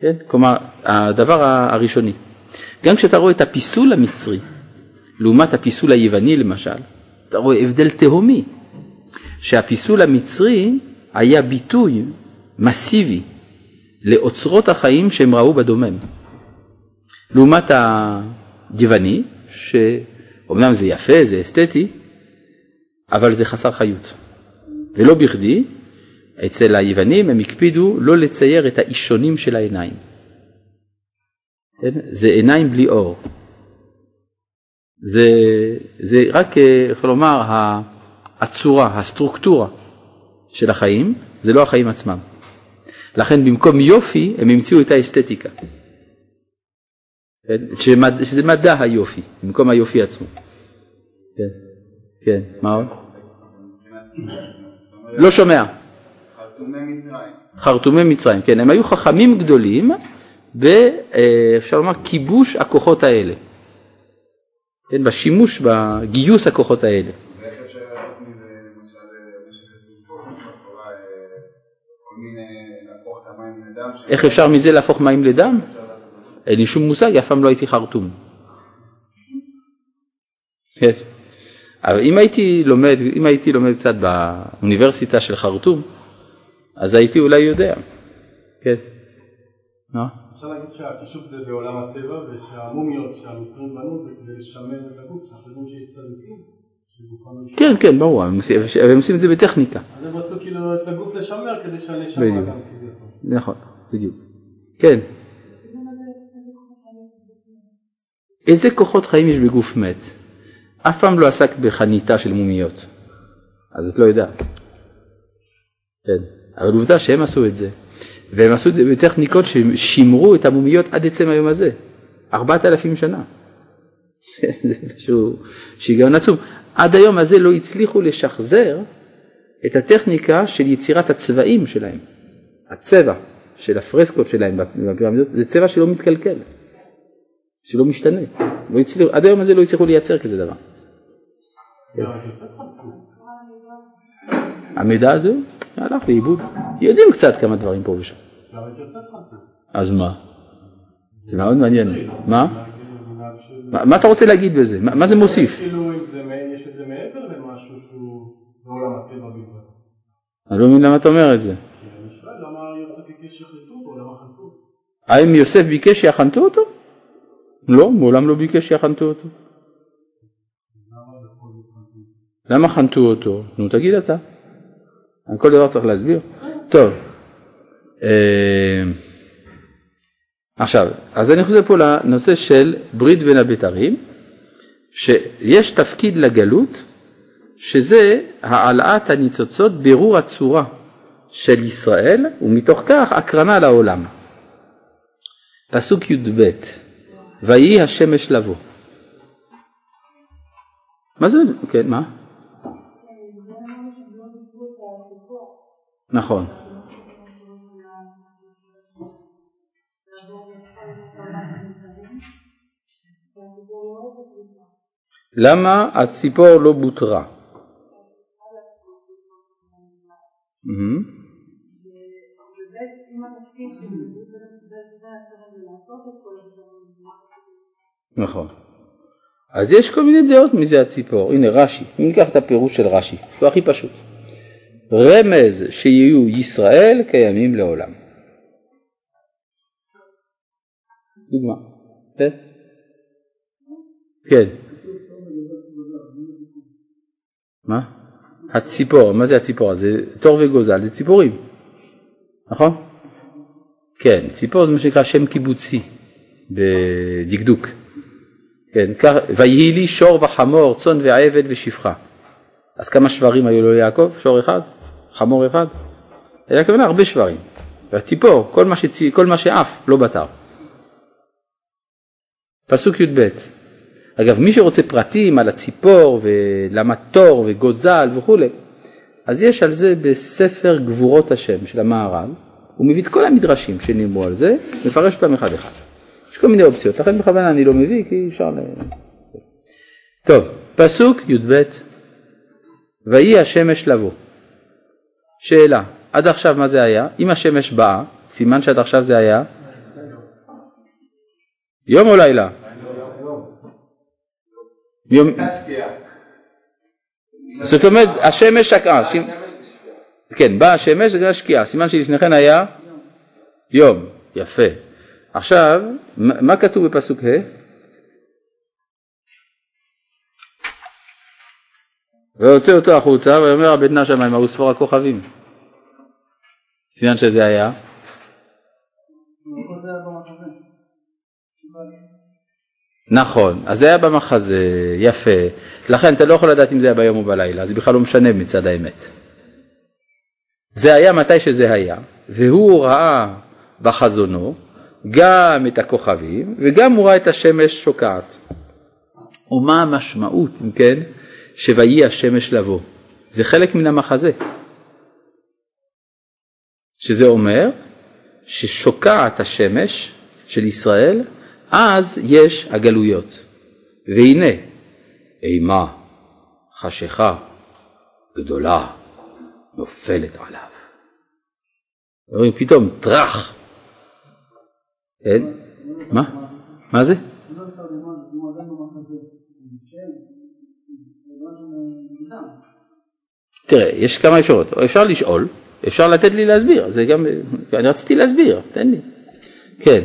כן? כלומר, הדבר הראשוני. גם כשאתה רואה את הפיסול המצרי, לעומת הפיסול היווני למשל, אתה רואה הבדל תהומי, שהפיסול המצרי היה ביטוי מסיבי לאוצרות החיים שהם ראו בדומם. לעומת היווני, שאומנם זה יפה, זה אסתטי, אבל זה חסר חיות. ולא בכדי, אצל היוונים הם הקפידו לא לצייר את האישונים של העיניים. כן? זה עיניים בלי אור. זה, זה רק, איך לומר, הצורה, הסטרוקטורה של החיים, זה לא החיים עצמם. לכן במקום יופי הם המציאו את האסתטיקה. כן? שזה מדע היופי, במקום היופי עצמו. כן, כן, מה עוד? לא שומע. חרטומי מצרים, כן, הם היו חכמים גדולים באפשר לומר כיבוש הכוחות האלה, כן, בשימוש, בגיוס הכוחות האלה. איך אפשר מזה להפוך מים לדם? אין לי שום מושג, אף פעם לא הייתי חרטום. כן. אבל אם הייתי לומד, אם הייתי לומד קצת באוניברסיטה של חרטום, אז הייתי אולי יודע. כן. אפשר להגיד שהכישוף זה בעולם הטבע ושהמומיות שהמצרים בנו זה כדי לשמר את הגוף, אנחנו יודעים שיש צדיקים. כן, כן, ברור, הם עושים את זה בטכניקה. אז הם רצו כאילו את הגוף לשמר כדי שהנשמה גם כביכול. נכון, בדיוק. כן. איזה כוחות חיים יש בגוף מת? אף פעם לא עסקת בחניתה של מומיות, אז את לא יודעת. כן, אבל עובדה שהם עשו את זה, והם עשו את זה בטכניקות ששימרו את המומיות עד עצם היום הזה, ארבעת אלפים שנה. זה משהו שיגעון עצום. עד היום הזה לא הצליחו לשחזר את הטכניקה של יצירת הצבעים שלהם. הצבע של הפרסקות שלהם בפירמידות זה צבע שלא מתקלקל, שלא משתנה. לא הצליחו, עד היום הזה לא הצליחו לייצר כזה דבר. המידע הזה הלך לאיבוד. יודעים קצת כמה דברים פה ושם. אז מה? זה מאוד מעניין. מה? מה אתה רוצה להגיד בזה? מה זה מוסיף? אני לא מבין למה אתה אומר את זה. האם יוסף ביקש שיחנתו אותו? לא, מעולם לא ביקש שיחנתו אותו. למה חנתו אותו? נו תגיד אתה. על כל דבר צריך להסביר. טוב. אה, עכשיו, אז אני חוזר פה לנושא של ברית בין הבתרים, שיש תפקיד לגלות, שזה העלאת הניצוצות, בירור הצורה של ישראל, ומתוך כך הקרנה לעולם. פסוק י"ב: ויהי השמש לבוא. מה זה? כן, מה? נכון. למה הציפור לא בוטרה? נכון. אז יש כל מיני דעות מזה הציפור. הנה רש"י, אם ניקח את הפירוש של רש"י, הוא הכי פשוט. רמז שיהיו ישראל קיימים לעולם. דוגמה. כן? כן. מה? הציפור, מה זה הציפור? זה תור וגוזל, זה ציפורים, נכון? כן, ציפור זה מה שנקרא שם קיבוצי בדקדוק. כן, ויהי לי שור וחמור, צאן ועבד ושפחה. אז כמה שברים היו לו ליעקב? שור אחד? חמור אחד? היה כוונה הרבה שברים. והציפור, כל מה, שצי, כל מה שעף, לא בתר. פסוק י"ב אגב, מי שרוצה פרטים על הציפור ולמה תור וגוזל וכולי, אז יש על זה בספר גבורות השם של המהר"ל, הוא מביא את כל המדרשים שנאמרו על זה, מפרש אותם אחד אחד. כל מיני אופציות, לכן בכוונה אני לא מביא כי אפשר ל... טוב, פסוק י"ב ויהי השמש לבוא. שאלה, עד עכשיו מה זה היה? אם השמש באה, סימן שעד עכשיו זה היה? יום או לילה? יום... זאת אומרת, השמש שקעה. כן, באה השמש זה שקיעה, סימן שלפני כן היה יום, יפה. עכשיו, מה כתוב בפסוק ה'? ויוצא אותו החוצה ויאמר הבדנה שמיים ההוא ספור הכוכבים. סימן שזה היה? נכון, אז זה היה במחזה, יפה. לכן אתה לא יכול לדעת אם זה היה ביום או בלילה, זה בכלל לא משנה מצד האמת. זה היה מתי שזה היה, והוא ראה בחזונו גם את הכוכבים וגם הוא ראה את השמש שוקעת. ומה המשמעות, אם כן, שויהי השמש לבוא? זה חלק מן המחזה. שזה אומר ששוקעת השמש של ישראל, אז יש הגלויות. והנה, אימה, חשיכה גדולה נופלת עליו. פתאום טראח. כן? מה? מה זה? תראה, יש כמה אפשרויות, אפשר לשאול, אפשר לתת לי להסביר, זה גם, אני רציתי להסביר, תן לי. כן,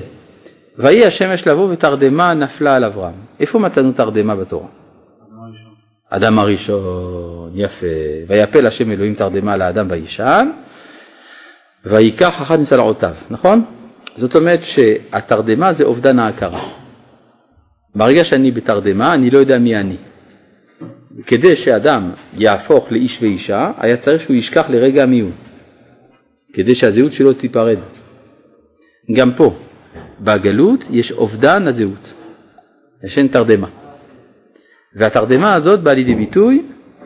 ויהי השמש לבוא ותרדמה נפלה על אברהם. איפה מצאנו תרדמה בתורה? אדם הראשון, יפה. ויפל השם אלוהים תרדמה על האדם וישן, ויקח אחת מצלעותיו, נכון? זאת אומרת שהתרדמה זה אובדן ההכרה. ברגע שאני בתרדמה אני לא יודע מי אני. כדי שאדם יהפוך לאיש ואישה היה צריך שהוא ישכח לרגע מי הוא. כדי שהזהות שלו תיפרד. גם פה, בגלות יש אובדן הזהות, יש אין תרדמה. והתרדמה הזאת באה לידי ביטוי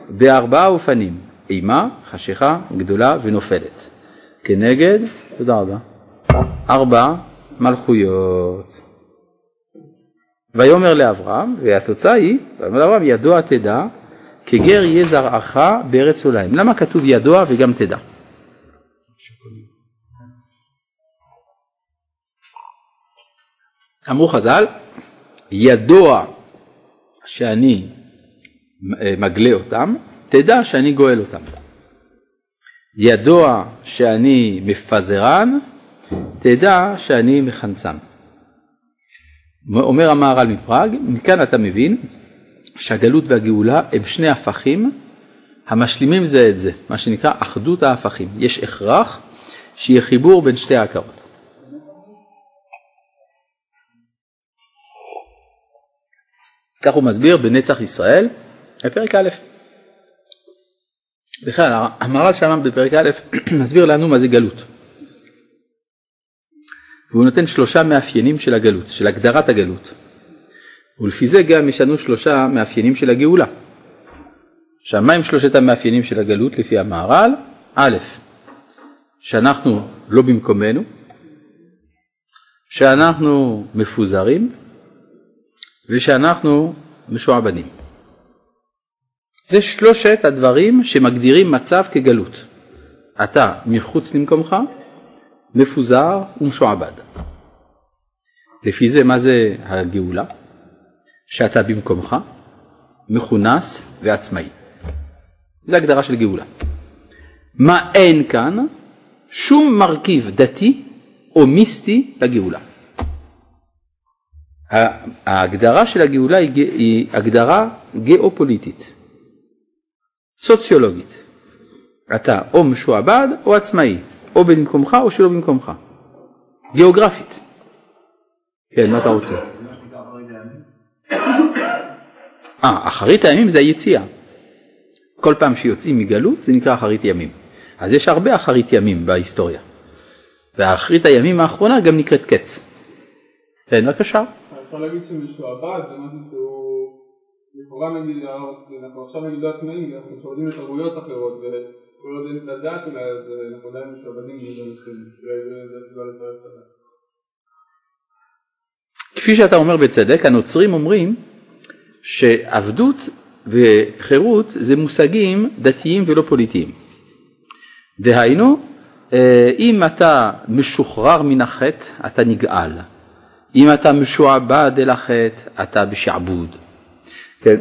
בארבעה אופנים, אימה, חשיכה, גדולה ונופלת. כנגד, תודה רבה, ארבע מלכויות. ויאמר לאברהם, והתוצאה היא, ויאמר לאברהם, ידוע תדע, כגר יהיה זרעך בארץ עוליים. למה כתוב ידוע וגם תדע? אמרו חז"ל, ידוע שאני מגלה אותם, תדע שאני גואל אותם. ידוע שאני מפזרן, תדע שאני מחנצם. אומר המהר"ל מפראג, מכאן אתה מבין שהגלות והגאולה הם שני הפכים המשלימים זה את זה, מה שנקרא אחדות ההפכים. יש הכרח שיהיה חיבור בין שתי ההכרות. כך הוא מסביר בנצח ישראל, בפרק א'. בכלל, המהר"ל שם בפרק א' [CLEARS THROAT] מסביר לנו מה זה גלות. והוא נותן שלושה מאפיינים של הגלות, של הגדרת הגלות. ולפי זה גם יש לנו שלושה מאפיינים של הגאולה. עכשיו, מה הם שלושת המאפיינים של הגלות לפי המהר"ל? א', שאנחנו לא במקומנו, שאנחנו מפוזרים ושאנחנו משועבדים. זה שלושת הדברים שמגדירים מצב כגלות. אתה מחוץ למקומך, מפוזר ומשועבד. לפי זה מה זה הגאולה? שאתה במקומך, מכונס ועצמאי. זה הגדרה של גאולה. מה אין כאן? שום מרכיב דתי או מיסטי לגאולה. ההגדרה של הגאולה היא הגדרה גיאופוליטית, סוציולוגית. אתה או משועבד או עצמאי, או במקומך או שלא במקומך. גיאוגרפית. כן, מה אתה רוצה? [COUGHS] אה, אחרית הימים זה היציאה. כל פעם שיוצאים מגלות זה נקרא אחרית ימים. אז יש הרבה אחרית ימים בהיסטוריה. ואחרית הימים האחרונה גם נקראת קץ. כן, בבקשה. אפשר להגיד שמשועבד זה משהו שהוא לכאורה נגיד, אנחנו עכשיו נגיד לא עצמאים, אנחנו משועבדים לתרבויות אחרות וכל עוד אין את הדת אולי אז אנחנו עדיין משועבדים לנושאים. כפי שאתה אומר בצדק, הנוצרים אומרים שעבדות וחירות זה מושגים דתיים ולא פוליטיים. דהיינו, אה, אם אתה משוחרר מן החטא, אתה נגאל. אם אתה משועבד אל החטא, אתה בשעבוד. כן,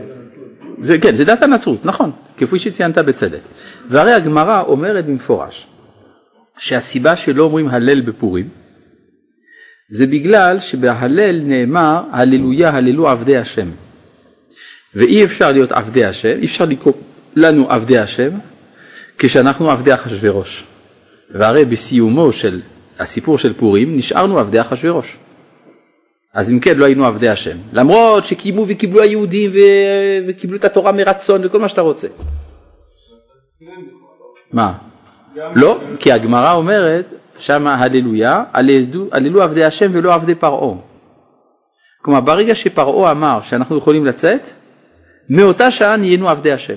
זה, כן, זה דת הנצרות, נכון, כפי שציינת בצדק. והרי הגמרא אומרת במפורש שהסיבה שלא אומרים הלל בפורים זה בגלל שבהלל נאמר הללויה הללו עבדי השם. ואי אפשר להיות עבדי השם, אי אפשר לקרוא לנו עבדי השם כשאנחנו עבדי אחשורוש. והרי בסיומו של הסיפור של פורים נשארנו עבדי אחשורוש. אז אם כן לא היינו עבדי השם, למרות שקיימו וקיבלו היהודים ו- וקיבלו את התורה מרצון וכל מה שאתה רוצה. מה? לא, כי הגמרא אומרת שמה הללויה, הללו, הללו עבדי השם ולא עבדי פרעה. כלומר ברגע שפרעה אמר שאנחנו יכולים לצאת, מאותה שעה נהיינו עבדי השם.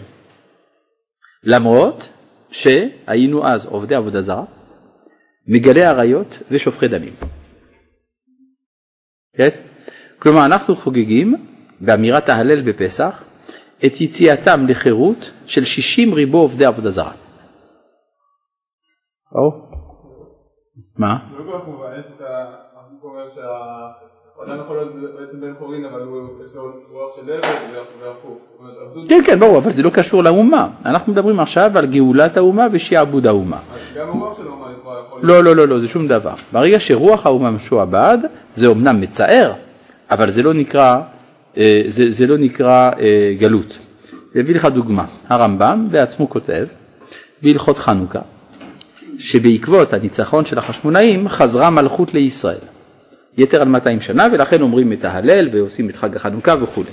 למרות שהיינו אז עובדי עבודה זרה, מגלי עריות ושופכי דמים. כן? כלומר אנחנו חוגגים באמירת ההלל בפסח את יציאתם לחירות של 60 ריבו עובדי עבודה זרה. ברור? מה? כל כך מובן, יש את החוק אומר שהאדם יכול להיות בעצם בן חורין אבל הוא יש לו רוח של עבד והפוך. כן כן ברור אבל זה לא קשור לאומה אנחנו מדברים עכשיו על גאולת האומה ושעבוד האומה. גם הרוח של האומה לכאורה יכול לא לא לא לא זה שום דבר ברגע שרוח האומה משועבד זה אומנם מצער אבל זה לא נקרא אה, זה, זה לא נקרא אה, גלות. אני אביא לך דוגמה הרמב"ם בעצמו כותב בהלכות חנוכה שבעקבות הניצחון של החשמונאים חזרה מלכות לישראל. יתר על 200 שנה ולכן אומרים את ההלל ועושים את חג החנוכה וכולי.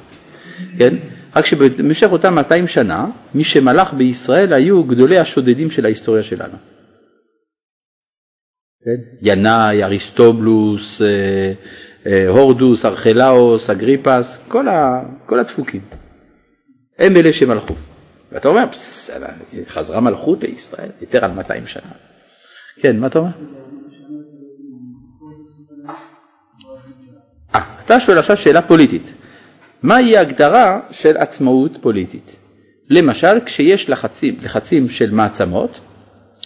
כן? רק שבמשך אותם 200 שנה מי שמלך בישראל היו גדולי השודדים של ההיסטוריה שלנו. כן? ינאי, אריסטובלוס, אה, אה, הורדוס, ארכלאוס, אגריפס, כל, ה, כל הדפוקים. הם אלה שמלכו. ואתה אומר, חזרה מלכות לישראל יותר על 200 שנה. כן, מה אתה אומר? אתה שואל עכשיו שאלה פוליטית. מהי ההגדרה של עצמאות פוליטית? למשל, כשיש לחצים, לחצים של מעצמות,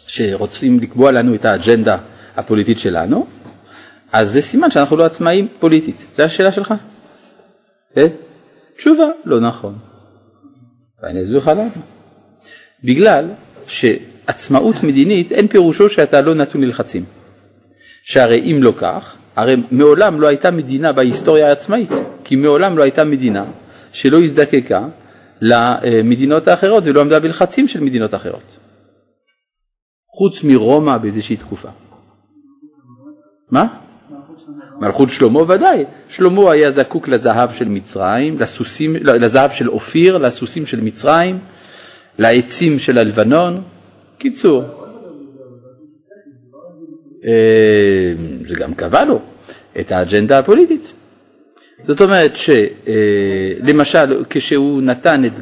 שרוצים לקבוע לנו את האג'נדה הפוליטית שלנו, אז זה סימן שאנחנו לא עצמאים פוליטית. זו השאלה שלך? כן? תשובה, לא נכון. ואני אסביר לך למה. בגלל שעצמאות מדינית אין פירושו שאתה לא נתון ללחצים. שהרי אם לא כך, הרי מעולם לא הייתה מדינה בהיסטוריה העצמאית, כי מעולם לא הייתה מדינה שלא הזדקקה למדינות האחרות ולא עמדה בלחצים של מדינות אחרות. חוץ מרומא באיזושהי תקופה. מה? מלכות שלמה ודאי, שלמה היה זקוק לזהב של מצרים, לסוסים, לזהב של אופיר, לסוסים של מצרים, לעצים של הלבנון, קיצור. אה, זה גם קבע לו את האג'נדה הפוליטית. זאת אומרת שלמשל אה, כשהוא נתן את,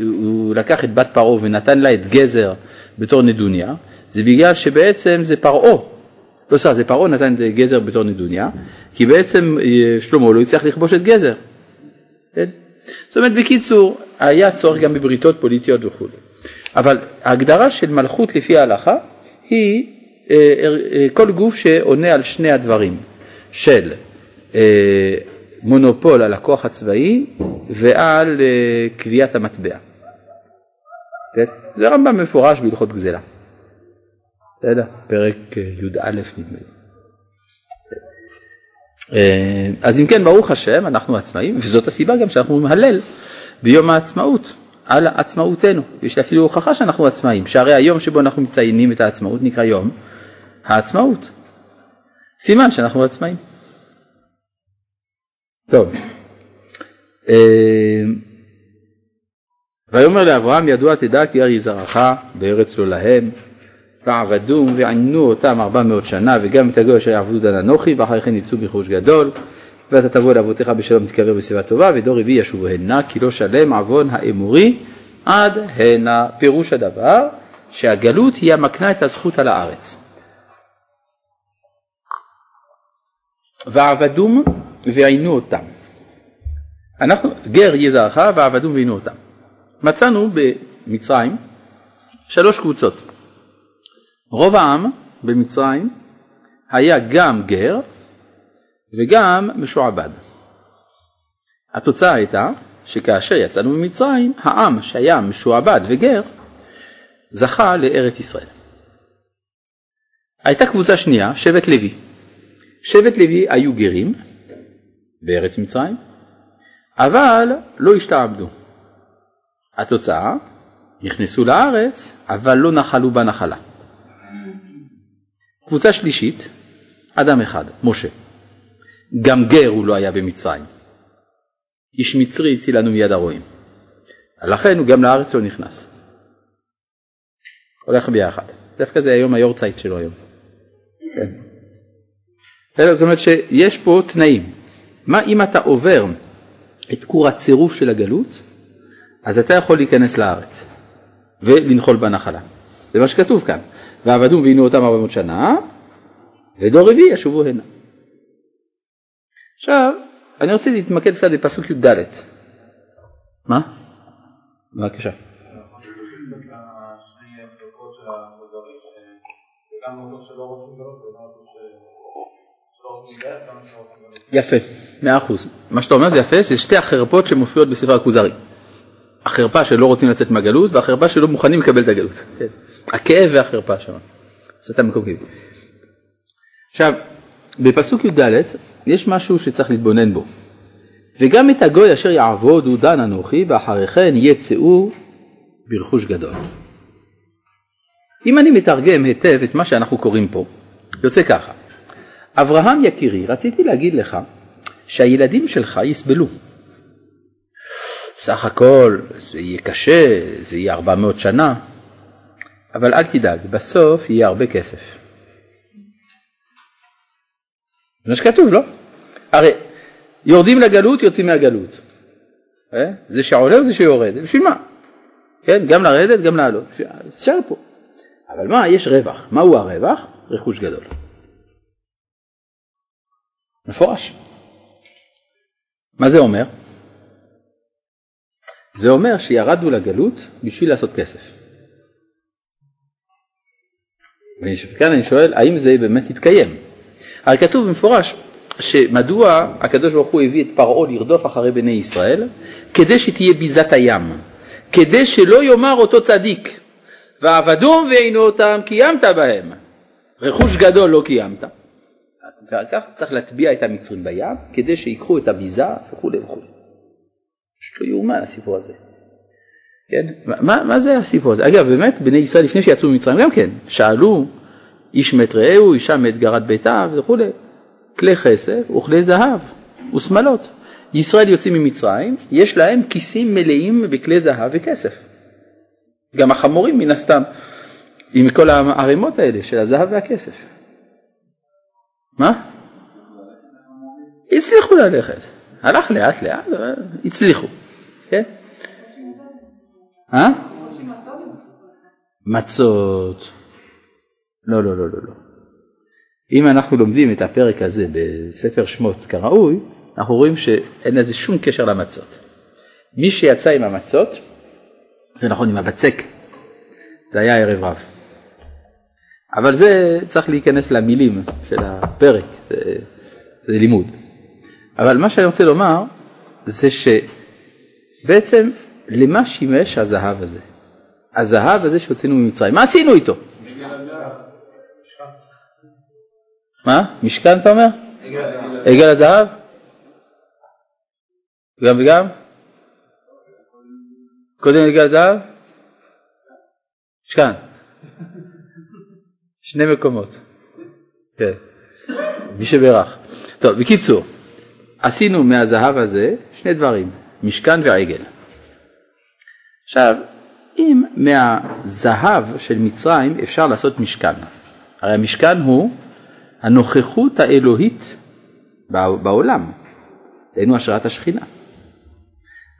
הוא לקח את בת פרעה ונתן לה את גזר בתור נדוניה, זה בגלל שבעצם זה פרעה לא סליחה, זה פרעה נתן את גזר בתור נדוניה, כי בעצם אה, שלמה לא הצליח לכבוש את גזר. כן? זאת אומרת, בקיצור, היה צורך גם בבריתות פוליטיות וכו'. אבל ההגדרה של מלכות לפי ההלכה היא כל גוף שעונה על שני הדברים של מונופול על הכוח הצבאי ועל קביעת המטבע. כן? זה רמב"ם מפורש בהלכות גזלה. בסדר? פרק אה, י"א נדמה לי. אה, אז אם כן, ברוך השם, אנחנו עצמאים, וזאת הסיבה גם שאנחנו אומרים הלל ביום העצמאות, על עצמאותנו. יש אפילו הוכחה שאנחנו עצמאים, שהרי היום שבו אנחנו מציינים את העצמאות נקרא יום העצמאות. סימן שאנחנו עצמאים. טוב. אה, ויאמר לאברהם ידוע תדע כי ארי זרעך בארץ לא להם ועבדום ועינו אותם ארבע מאות שנה וגם את הגוי אשר יעבדו דן אנוכי ואחרי כן יצאו בחוש גדול ואתה תבוא לאבותיך בשלום תקרב בשיבה טובה ודור רביעי ישובו הנה כי לא שלם עוון האמורי עד הנה פירוש הדבר שהגלות היא המקנה את הזכות על הארץ. ועבדום ועינו אותם. אנחנו, גר יהיה זרעך ועבדום ועינו אותם. מצאנו במצרים שלוש קבוצות. רוב העם במצרים היה גם גר וגם משועבד. התוצאה הייתה שכאשר יצאנו ממצרים, העם שהיה משועבד וגר זכה לארץ ישראל. הייתה קבוצה שנייה, שבט לוי. שבט לוי היו גרים בארץ מצרים, אבל לא השתעבדו. התוצאה, נכנסו לארץ, אבל לא נחלו בה נחלה. קבוצה שלישית, אדם אחד, משה. גם גר הוא לא היה במצרים. איש מצרי הצילנו מיד הרועים. לכן הוא גם לארץ לא נכנס. הולך ביחד. דווקא זה היום היורצייט שלו היום. כן. זאת אומרת שיש פה תנאים. מה אם אתה עובר את כור הצירוף של הגלות, אז אתה יכול להיכנס לארץ ולנחול בנחלה. זה מה שכתוב כאן. ועבדו ועינו אותם 400 שנה, ודור רביעי ישובו הנה. עכשיו, אני רוצה להתמקד קצת בפסוק י"ד. מה? בבקשה. יפה, מאה אחוז. מה שאתה אומר זה יפה, זה שתי החרפות שמופיעות בספר הכוזרי. החרפה שלא רוצים לצאת מהגלות והחרפה שלא מוכנים לקבל את הגלות. כן. הכאב והחרפה שם. מקום כאב. עכשיו, בפסוק י"ד יש משהו שצריך להתבונן בו. וגם את הגוי אשר יעבוד הוא דן אנוכי ואחרי כן יצאו ברכוש גדול. אם אני מתרגם היטב את מה שאנחנו קוראים פה, יוצא ככה, אברהם יקירי, רציתי להגיד לך שהילדים שלך יסבלו. סך הכל זה יהיה קשה, זה יהיה 400 שנה, אבל אל תדאג, בסוף יהיה הרבה כסף. זה מה שכתוב, לא? הרי יורדים לגלות, יוצאים מהגלות. אה? זה שעולה וזה שיורד, בשביל מה? כן, גם לרדת, גם לעלות. אפשר פה. אבל מה, יש רווח. מהו הרווח? רכוש גדול. מפורש. מה זה אומר? זה אומר שירדנו לגלות בשביל לעשות כסף. וכאן אני שואל, האם זה באמת יתקיים? הרי כתוב במפורש שמדוע הקדוש ברוך הוא הביא את פרעה לרדוף אחרי בני ישראל? כדי שתהיה ביזת הים, כדי שלא יאמר אותו צדיק, ועבדום ועינו אותם קיימת בהם, רכוש גדול לא קיימת. אז כך צריך להטביע את המצרים בים, כדי שיקחו את הביזה וכולי וכולי. פשוט לא יאומן הסיפור הזה. כן? מה, מה זה הסיפור הזה? אגב, באמת, בני ישראל לפני שיצאו ממצרים גם כן, שאלו איש מת רעהו, אישה מת גרת ביתה וכולי. כלי כסף וכלי זהב ושמלות. ישראל יוצאים ממצרים, יש להם כיסים מלאים בכלי זהב וכסף. גם החמורים מן הסתם, עם כל הערימות האלה של הזהב והכסף. מה? הצליחו ללכת. הלך לאט לאט, הצליחו. כן? אה? מצות. לא, לא, לא, לא, לא. אם אנחנו לומדים את הפרק הזה בספר שמות כראוי, אנחנו רואים שאין לזה שום קשר למצות. מי שיצא עם המצות, זה נכון עם הבצק, זה היה ערב רב. אבל זה צריך להיכנס למילים של הפרק, זה, זה לימוד. אבל מה שאני רוצה לומר זה שבעצם למה שימש הזהב הזה? הזהב הזה שהוצאנו ממצרים, מה עשינו איתו? מה? משכן אתה אומר? עגל הזהב? גם וגם? קודם עגל הזהב? משכן. שני מקומות. כן. מי שברך. טוב, בקיצור, עשינו מהזהב הזה שני דברים, משכן ועגל. עכשיו, אם מהזהב של מצרים אפשר לעשות משכן, הרי המשכן הוא הנוכחות האלוהית בעולם, דהיינו השראת השכינה.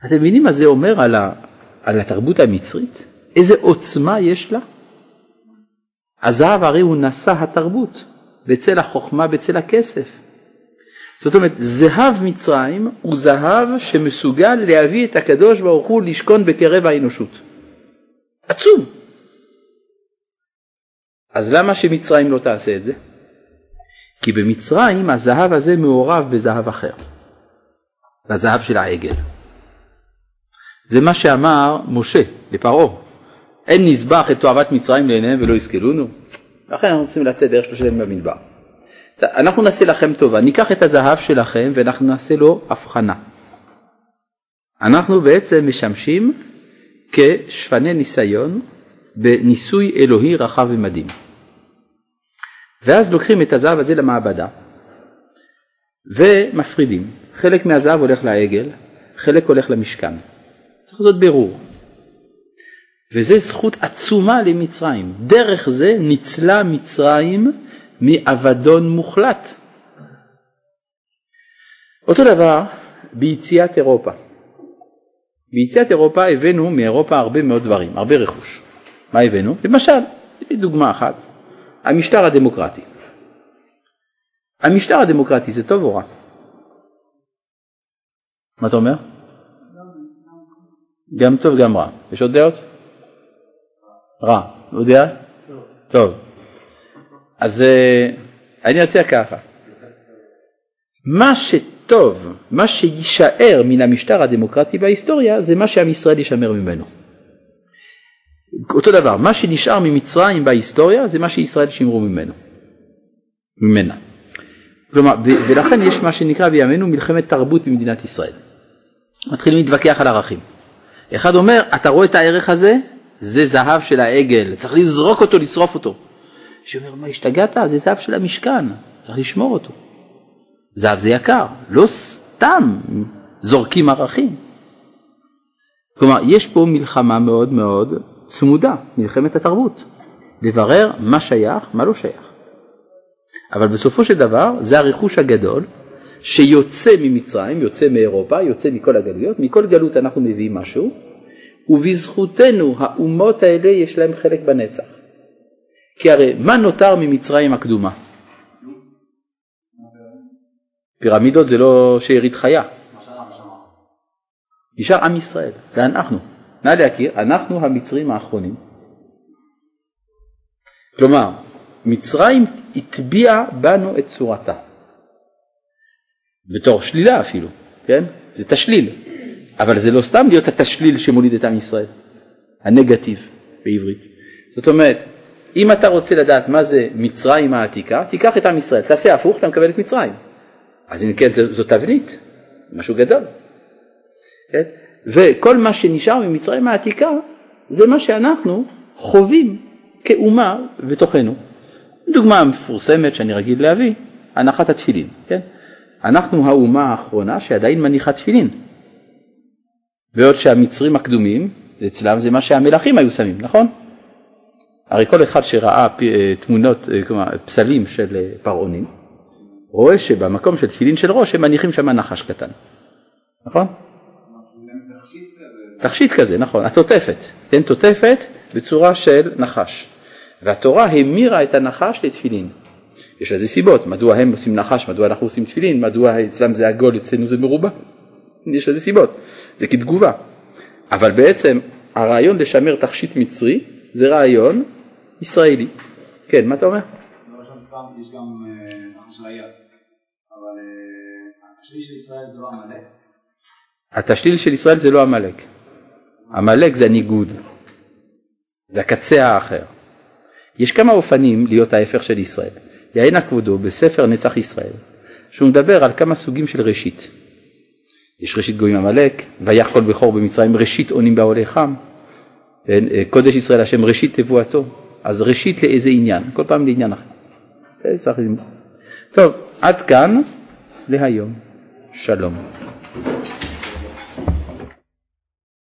אתם מבינים מה זה אומר על, על התרבות המצרית? איזה עוצמה יש לה? הזהב הרי הוא נשא התרבות, בצל החוכמה, בצל הכסף. זאת אומרת, זהב מצרים הוא זהב שמסוגל להביא את הקדוש ברוך הוא לשכון בקרב האנושות. עצום. אז למה שמצרים לא תעשה את זה? כי במצרים הזהב הזה מעורב בזהב אחר, בזהב של העגל. זה מה שאמר משה לפרעה, אין נזבח את תועבת מצרים לעיניהם ולא יסכלונו, לכן אנחנו רוצים לצאת דרך שלושה ימים במדבר. אנחנו נעשה לכם טובה, ניקח את הזהב שלכם ואנחנו נעשה לו הבחנה. אנחנו בעצם משמשים כשפני ניסיון בניסוי אלוהי רחב ומדהים. ואז לוקחים את הזהב הזה למעבדה ומפרידים. חלק מהזהב הולך לעגל, חלק הולך למשכן. צריך לעשות בירור. וזו זכות עצומה למצרים. דרך זה ניצלה מצרים מאבדון מוחלט. אותו דבר ביציאת אירופה. ביציאת אירופה הבאנו מאירופה הרבה מאוד דברים, הרבה רכוש. מה הבאנו? למשל, דוגמה אחת, המשטר הדמוקרטי. המשטר הדמוקרטי זה טוב או רע? מה אתה אומר? גם טוב גם רע. יש עוד דעות? רע. עוד דעה? טוב. אז אה, אני אציע ככה. מה שטוב, מה שיישאר מן המשטר הדמוקרטי בהיסטוריה זה מה שעם ישראל ישמר ממנו. אותו דבר, מה שנשאר ממצרים בהיסטוריה זה מה שישראל שימרו ממנו, ממנה. כלומר, ולכן יש מה שנקרא בימינו מלחמת תרבות במדינת ישראל. מתחילים להתווכח על ערכים. אחד אומר, אתה רואה את הערך הזה? זה זהב של העגל, צריך לזרוק אותו, לשרוף אותו. שאומר, מה השתגעת? זה זהב של המשכן, צריך לשמור אותו. זהב זה יקר, לא סתם זורקים ערכים. כלומר, יש פה מלחמה מאוד מאוד צמודה, מלחמת התרבות, לברר מה שייך, מה לא שייך. אבל בסופו של דבר זה הרכוש הגדול שיוצא ממצרים, יוצא מאירופה, יוצא מכל הגלויות, מכל גלות אנחנו מביאים משהו, ובזכותנו האומות האלה יש להם חלק בנצח. כי הרי מה נותר ממצרים הקדומה? פירמידות זה לא שארית חיה. נשאר עם ישראל, זה אנחנו. נא להכיר, אנחנו המצרים האחרונים. כלומר, מצרים הטביעה בנו את צורתה. בתור שלילה אפילו, כן? זה תשליל. אבל זה לא סתם להיות התשליל שמוליד את עם ישראל, הנגטיב בעברית. זאת אומרת, אם אתה רוצה לדעת מה זה מצרים העתיקה, תיקח את עם ישראל, תעשה הפוך, אתה מקבל את מצרים. אז אם כן, זו תבנית, משהו גדול. כן? וכל מה שנשאר ממצרים העתיקה זה מה שאנחנו חווים כאומה בתוכנו. דוגמה מפורסמת שאני רגיל להביא, הנחת התפילין, כן? אנחנו האומה האחרונה שעדיין מניחה תפילין. בעוד שהמצרים הקדומים, אצלם זה מה שהמלכים היו שמים, נכון? הרי כל אחד שראה אה, תמונות, אה, כלומר פסלים של אה, פרעונים, רואה שבמקום של תפילין של ראש הם מניחים שם נחש קטן, נכון? תכשיט כזה, נכון, התותפת, תן תותפת בצורה של נחש. והתורה המירה את הנחש לתפילין. יש לזה סיבות, מדוע הם עושים נחש, מדוע אנחנו עושים תפילין, מדוע אצלם זה עגול, אצלנו זה מרובע. יש לזה סיבות, זה כתגובה. אבל בעצם הרעיון לשמר תכשיט מצרי זה רעיון ישראלי. כן, מה אתה אומר? יש גם נחש אה, אבל אה, התשליל של ישראל זה לא עמלק? התשליל של ישראל זה לא עמלק. עמלק זה הניגוד, זה הקצה האחר. יש כמה אופנים להיות ההפך של ישראל. יענה כבודו בספר נצח ישראל, שהוא מדבר על כמה סוגים של ראשית. יש ראשית גויים עמלק, ויח כל בכור במצרים, ראשית עונים בעולי חם, כן, קודש ישראל השם ראשית תבואתו, אז ראשית לאיזה עניין, כל פעם לעניין אחר. כן, טוב, עד כאן להיום, שלום.